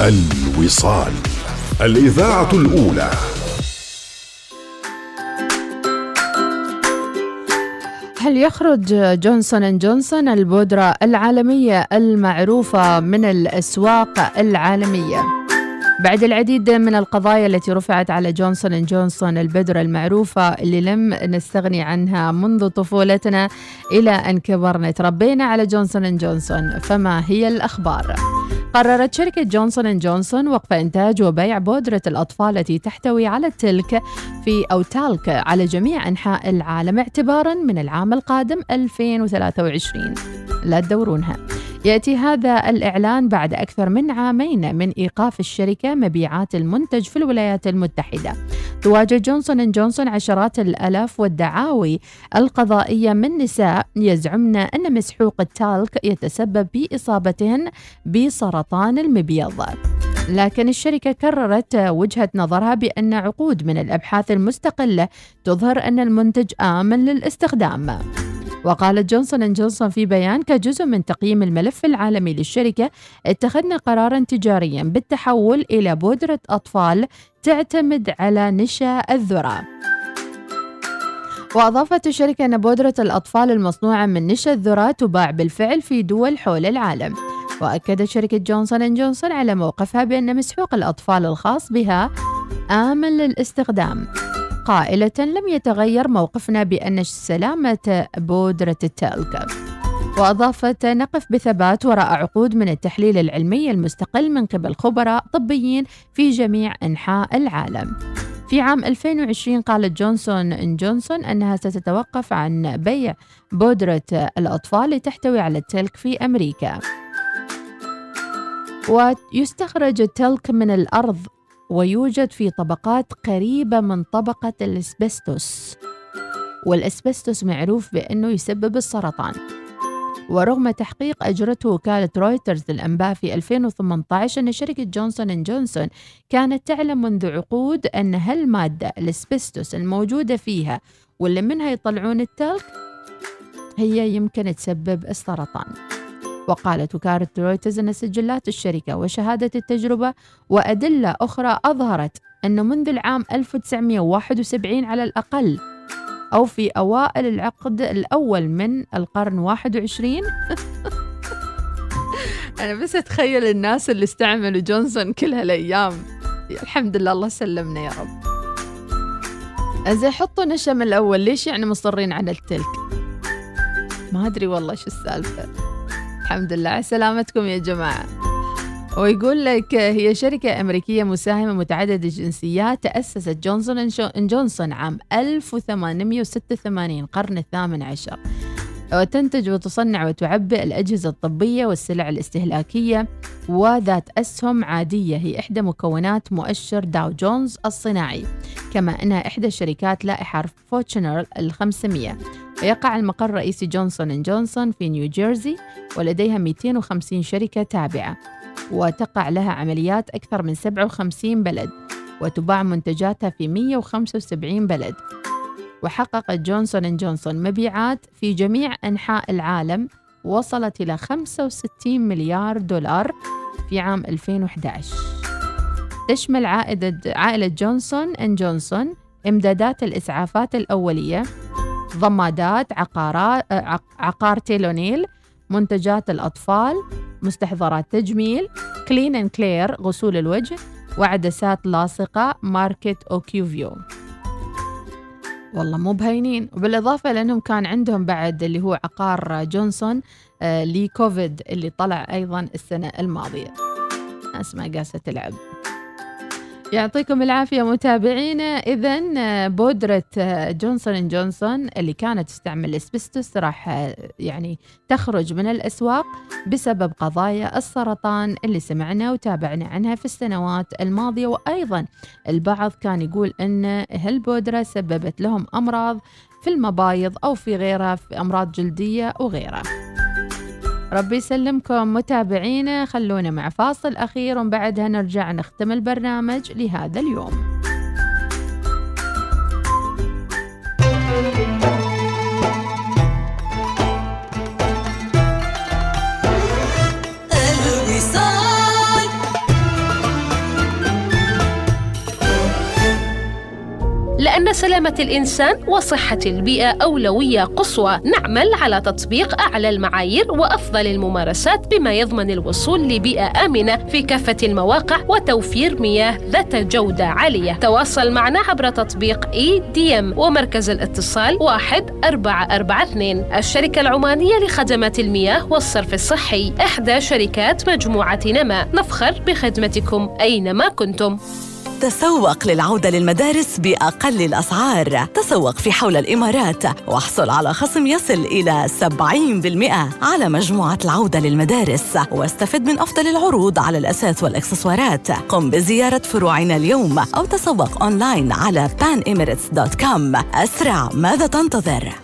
الوصال الإذاعة الأولى هل يخرج جونسون أند جونسون البودرة العالمية المعروفة من الأسواق العالمية؟ بعد العديد من القضايا التي رفعت على جونسون جونسون البودرة المعروفة اللي لم نستغني عنها منذ طفولتنا إلى أن كبرنا. تربينا على جونسون جونسون فما هي الأخبار؟ قررت شركة جونسون اند جونسون وقف إنتاج وبيع بودرة الأطفال التي تحتوي على التلك في أو تالك على جميع أنحاء العالم اعتبارا من العام القادم 2023 لا تدورونها. يأتي هذا الإعلان بعد أكثر من عامين من إيقاف الشركة مبيعات المنتج في الولايات المتحدة. تواجه جونسون اند جونسون عشرات الألاف والدعاوي القضائية من نساء يزعمن أن مسحوق التالك يتسبب بإصابتهن بسرطان المبيض. لكن الشركة كررت وجهة نظرها بأن عقود من الأبحاث المستقلة تظهر أن المنتج آمن للاستخدام. وقالت جونسون أند جونسون في بيان كجزء من تقييم الملف العالمي للشركة اتخذنا قرارا تجاريا بالتحول إلى بودرة أطفال تعتمد على نشا الذرة. وأضافت الشركة أن بودرة الأطفال المصنوعة من نشا الذرة تباع بالفعل في دول حول العالم. وأكدت شركة جونسون أند جونسون على موقفها بأن مسحوق الأطفال الخاص بها آمن للاستخدام. قائلة لم يتغير موقفنا بأن سلامة بودرة التلك. وأضافت نقف بثبات وراء عقود من التحليل العلمي المستقل من قبل خبراء طبيين في جميع أنحاء العالم. في عام 2020 قالت جونسون أند جونسون أنها ستتوقف عن بيع بودرة الأطفال لتحتوي على التلك في أمريكا. ويستخرج التلك من الأرض ويوجد في طبقات قريبة من طبقة الأسبستوس. والأسبستوس معروف بأنه يسبب السرطان. ورغم تحقيق أجرته وكالة رويترز للأنباء في 2018 أن شركة جونسون أند جونسون كانت تعلم منذ عقود أن هالمادة الأسبستوس الموجودة فيها واللي منها يطلعون التلك هي يمكن تسبب السرطان. وقالت وكالة رويترز أن سجلات الشركة وشهادة التجربة وأدلة أخرى أظهرت أن منذ العام 1971 على الأقل أو في أوائل العقد الأول من القرن 21 أنا بس أتخيل الناس اللي استعملوا جونسون كل هالأيام الحمد لله الله سلمنا يا رب. زين حطوا نشا من الأول ليش يعني مصرين على التلك؟ ما أدري والله شو السالفة. الحمد لله. سلامتكم يا جماعة. ويقول لك هي شركة أمريكية مساهمة متعددة الجنسيات تأسست جونسون أند جونسون عام 1886 قرن الثامن عشر. وتنتج وتصنع وتعبئ الأجهزة الطبية والسلع الاستهلاكية وذات أسهم عادية. هي إحدى مكونات مؤشر داو جونز الصناعي كما أنها إحدى شركات لائحة Fortune الخمسمية. ويقع المقر الرئيسي جونسون أند جونسون في نيوجيرسي ولديها 250 شركة تابعة. وتقع لها عمليات أكثر من 57 بلد وتباع منتجاتها في 175 بلد. وحققت جونسون أند جونسون مبيعات في جميع أنحاء العالم وصلت إلى 65 مليار دولار في عام 2011 تشمل عائدة عائلة جونسون أند جونسون إمدادات الإسعافات الأولية ضمادات عقارات عقار تايلينول منتجات الأطفال مستحضرات تجميل Clean & Clear غسول الوجه وعدسات لاصقة ماركة Acuvue. والله مو بهينين. وبالإضافة لأنهم كان عندهم بعد اللي هو عقار جونسون آه لكوفيد اللي طلع أيضا السنة الماضية. ناس ما قاعدة تلعب. يعطيكم العافية متابعينا. إذا آه، بودرة آه، جونسون جونسون اللي كانت تستعمل الأسبستوس راح آه، يعني تخرج من الأسواق بسبب قضايا السرطان اللي سمعنا وتابعنا عنها في السنوات الماضية. وأيضا البعض كان يقول أن هالبودرة سببت لهم أمراض في المبايض أو في غيرها في أمراض جلدية وغيرها. ربي يسلمكم متابعينا خلونا مع فاصل أخير وبعدها نرجع نختم البرنامج لهذا اليوم. سلامة الإنسان وصحة البيئة أولوية قصوى. نعمل على تطبيق أعلى المعايير وأفضل الممارسات بما يضمن الوصول لبيئة آمنة في كافة المواقع وتوفير مياه ذات جودة عالية. تواصل معنا عبر تطبيق اي دي ام ومركز الاتصال 1442 الشركة العمانية لخدمات المياه والصرف الصحي. إحدى شركات مجموعة نما. نفخر بخدمتكم أينما كنتم. تسوق للعودة للمدارس بأقل الأسعار. تسوق في حول الإمارات واحصل على خصم يصل إلى 70% على مجموعة العودة للمدارس. واستفد من أفضل العروض على الأساس والإكسسوارات. قم بزيارة فروعنا اليوم أو تسوق أونلاين على panemirates.com أسرع ماذا تنتظر؟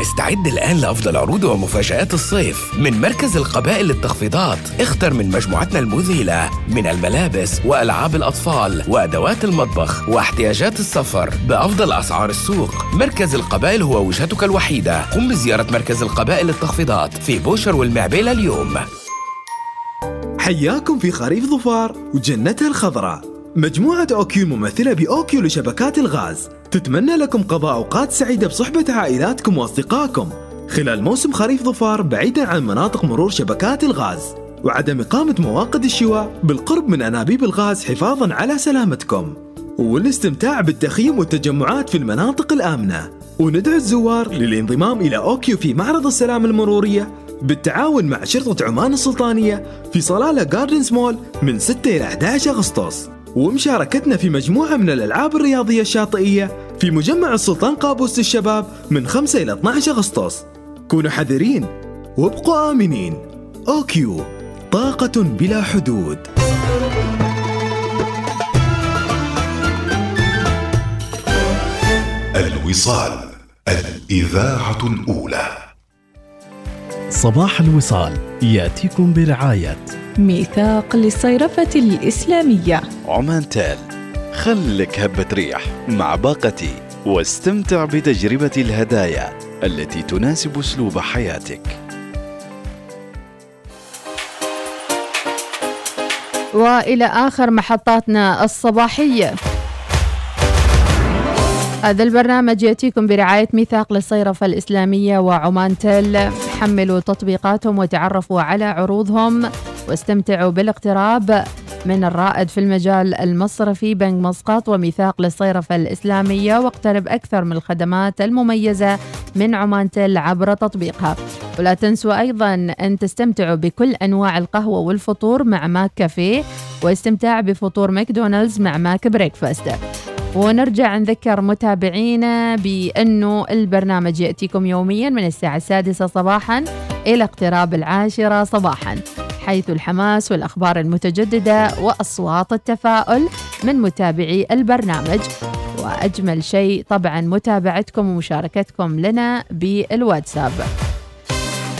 استعد الآن لأفضل عروض ومفاجآت الصيف. من مركز القبائل للتخفيضات اختر من مجموعتنا المذهلة من الملابس وألعاب الأطفال وأدوات المطبخ واحتياجات السفر بأفضل أسعار السوق. مركز القبائل هو وجهتك الوحيدة. قم بزيارة مركز القبائل للتخفيضات في بوشر والمعبيلة اليوم حياكم في خريف ظفار وجنتها الخضراء. مجموعة OQ الممثلة ب OQ لشبكات الغاز. تتمنى لكم قضاء أوقات سعيدة بصحبة عائلاتكم وأصدقائكم. خلال موسم خريف ظفار بعيدا عن مناطق مرور شبكات الغاز وعدم إقامة مواقد الشواء بالقرب من أنابيب الغاز حفاظا على سلامتكم. والاستمتاع بالتخييم والتجمعات في المناطق الآمنة. وندعو الزوار للانضمام إلى OQ في معرض السلام المرورية بالتعاون مع شرطة عمان السلطانية في صلالة جاردنز مول من 6 إلى 11 أغسطس. ومشاركتنا في مجموعة من الألعاب الرياضية الشاطئية في مجمع السلطان قابوس للشباب من 5 إلى 12 أغسطس. كونوا حذرين وابقوا آمنين. أوكيو. طاقة بلا حدود. الوصال الإذاعة الأولى. صباح الوصال يأتيكم برعاية. ميثاق للصيرفة الإسلامية. عمان تال خلك هبة ريح مع باقتي واستمتع بتجربة الهدايا التي تناسب أسلوب حياتك. وإلى آخر محطاتنا الصباحية. هذا البرنامج يأتيكم برعاية ميثاق للصيرفة الإسلامية وعمانتل حملوا تطبيقاتهم وتعرفوا على عروضهم. واستمتعوا بالاقتراب من الرائد في المجال المصرفي بنك مسقط وميثاق للصيرفة الإسلامية واقترب أكثر من الخدمات المميزة من عمانتل عبر تطبيقها. ولا تنسوا أيضا أن تستمتعوا بكل أنواع القهوة والفطور مع McCafé واستمتاع بفطور ماكدونالدز مع McBreakfast. ونرجع نذكر متابعينا بأنه البرنامج يأتيكم يوميا من الساعة السادسة صباحا إلى اقتراب العاشرة صباحا. حيث الحماس والأخبار المتجددة وأصوات التفاؤل من متابعي البرنامج. وأجمل شيء طبعا متابعتكم ومشاركتكم لنا بالواتساب.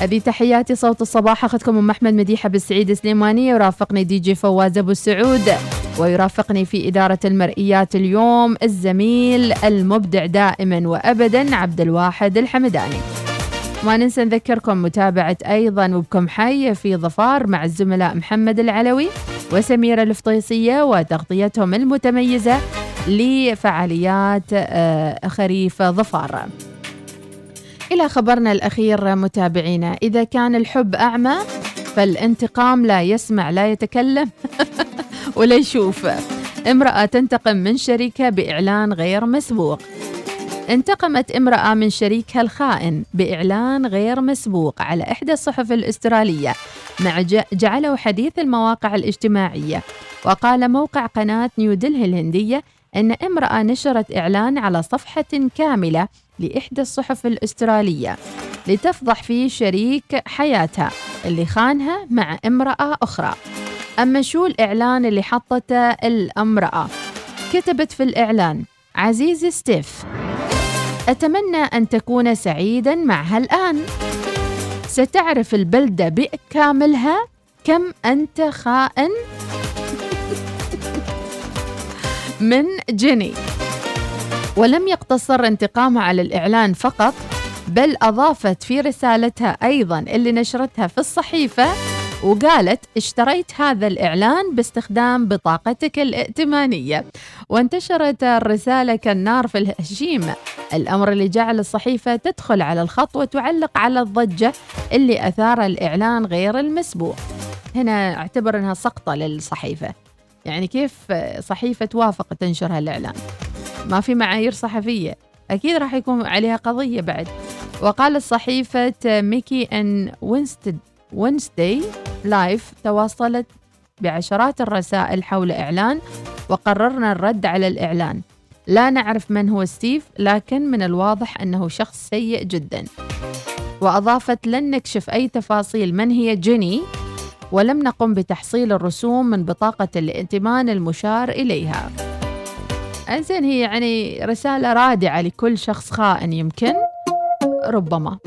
هذه تحياتي صوت الصباح اخذكم أم أحمد مديحة بالسعيد سليمانيه يرافقني دي جي فواز أبو السعود ويرافقني في إدارة المرئيات اليوم الزميل المبدع دائما وابدا عبد الواحد الحمداني. ما ننسى نذكركم متابعة أيضا وبكم حي في ظفار مع الزملاء محمد العلوي وسميرة الفطيسية وتغطيتهم المتميزة لفعاليات آه، خريف ظفار. إلى خبرنا الأخير متابعينا. إذا كان الحب أعمى فالانتقام لا يسمع لا يتكلم ولا يشوف. امرأة تنتقم من شريكها بإعلان غير مسبوق. انتقمت امرأة من شريكها الخائن بإعلان غير مسبوق على إحدى الصحف الأسترالية مع جعله حديث المواقع الاجتماعية. وقال موقع قناة نيودلهي الهندية أن امرأة نشرت إعلان على صفحة كاملة لإحدى الصحف الأسترالية لتفضح فيه شريك حياتها اللي خانها مع امرأة أخرى. أما شو الإعلان اللي حطته الأمرأة؟ كتبت في الإعلان عزيزي ستيف. أتمنى أن تكون سعيدا معها الآن. ستعرف البلدة بكاملها. كم أنت خائن؟ من جيني ولم يقتصر انتقامها على الإعلان فقط بل أضافت في رسالتها أيضا اللي نشرتها في الصحيفة. وقالت اشتريت هذا الإعلان باستخدام بطاقتك الائتمانية. وانتشرت الرسالة كالنار في الهشيم. الأمر اللي جعل الصحيفة تدخل على الخط وتعلق على الضجة اللي أثار الإعلان غير المسبوق. هنا أعتبر أنها سقطة للصحيفة. يعني كيف صحيفة توافق تنشر هالإعلان؟ ما في معايير صحفية. أكيد راح يكون عليها قضية بعد. وقالت صحيفة Mackay and Whitsun Whitsunday Life تواصلت بعشرات الرسائل حول إعلان وقررنا الرد على الإعلان. لا نعرف من هو ستيف لكن من الواضح أنه شخص سيء جدا. وأضافت لن نكشف أي تفاصيل من هي جيني ولم نقم بتحصيل الرسوم من بطاقة الائتمان المشار إليها. أنزين هي يعني رسالة رادعة لكل شخص خائن يمكن ربما.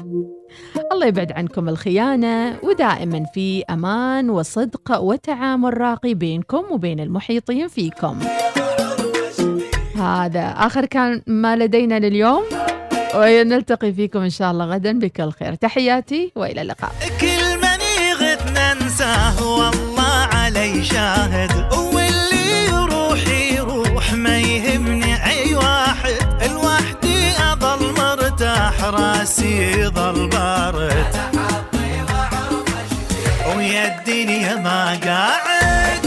الله يبعد عنكم الخيانة ودائما في أمان وصدق وتعامل راقي بينكم وبين المحيطين فيكم. هذا آخر كان ما لدينا لليوم. ونلتقي فيكم إن شاء الله غدا بكل خير. تحياتي وإلى اللقاء. كل من يغث ننساه والله علي شاهد. واللي يروح يروح ما يهمني أي واحد. الوحدي أظل مرتاح راسي ظل ما قاعد.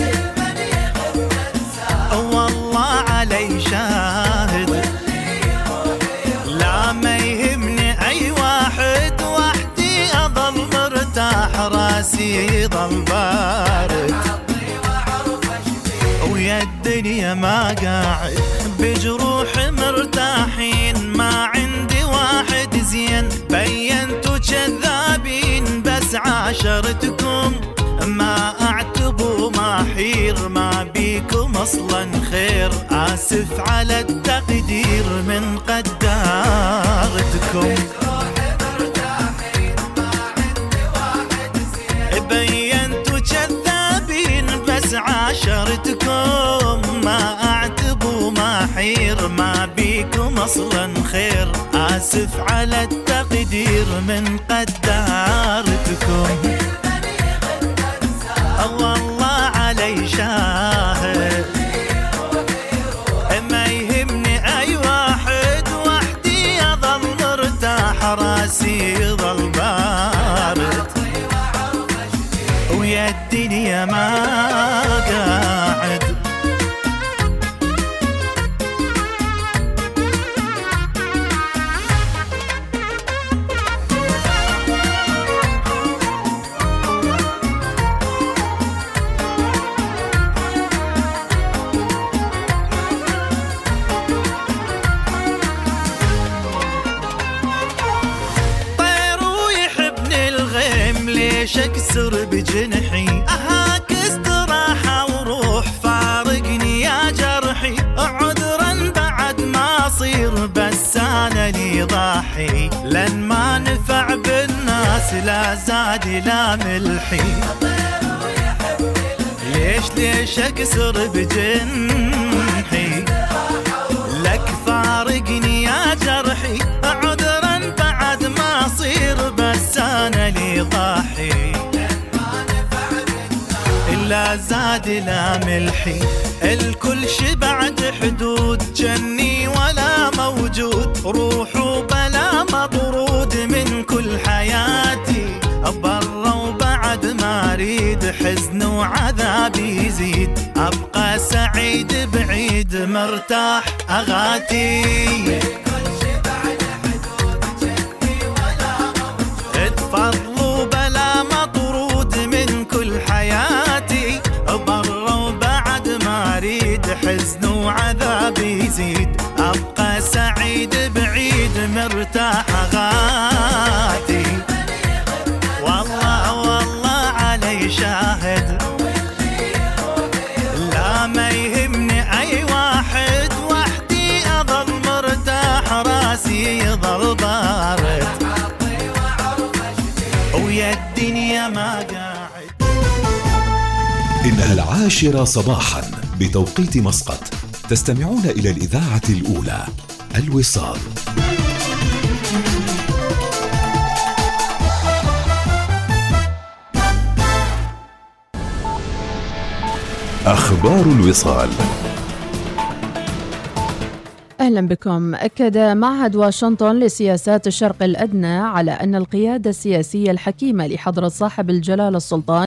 والله علي شاهد. لا ما يهمني أي واحد. وحدي أظل مرتاح راسي ظل بارد. ويا الدنيا ما قاعد. بجروح مرتاحين ما عندي واحد. زين بينتوا كذابين بس عاشرتكم. ما اعتبوا ما حير ما بيكم أصلا خير. آسف على التقدير من قدارتكم. بينتوا كذابين بس عاشرتكم. ما اعتبوا ما حير ما بيكم أصلا خير. آسف على التقدير من قدارتكم. اصير بس أنا لي ضاحي لن ما نفع بالناس لا زاد لا ملحي. ليش ليش اكسر بجنحي؟ لك فارقني يا جرحي. عذرا بعد ما أصير بس أنا لي ضاحي. إلا زاد لا ملحي. الكل شبعت حدود جني ولا موجود. روح وبلا مطرود من كل حياتي. برا وبعد ما أريد حزن وعذاب يزيد. أبقى سعيد بعيد مرتاح بلا مطرود من كل حياتي. برا وبعد ما أريد حزن وعذاب يزيد. أبقى سعيد بعيد مرتاح غاتي والله والله علي شاهد. لا ما يهمني أي واحد وحدي أظل مرتاح راسي يظل بارد. ويا الدنيا ما قاعد. إن العاشرة صباحا بتوقيت مسقط تستمعون إلى الإذاعة الأولى. الوصال. أخبار الوصال. أهلا بكم. أكد معهد واشنطن لسياسات الشرق الأدنى على أن القيادة السياسية الحكيمة لحضرة صاحب الجلالة السلطان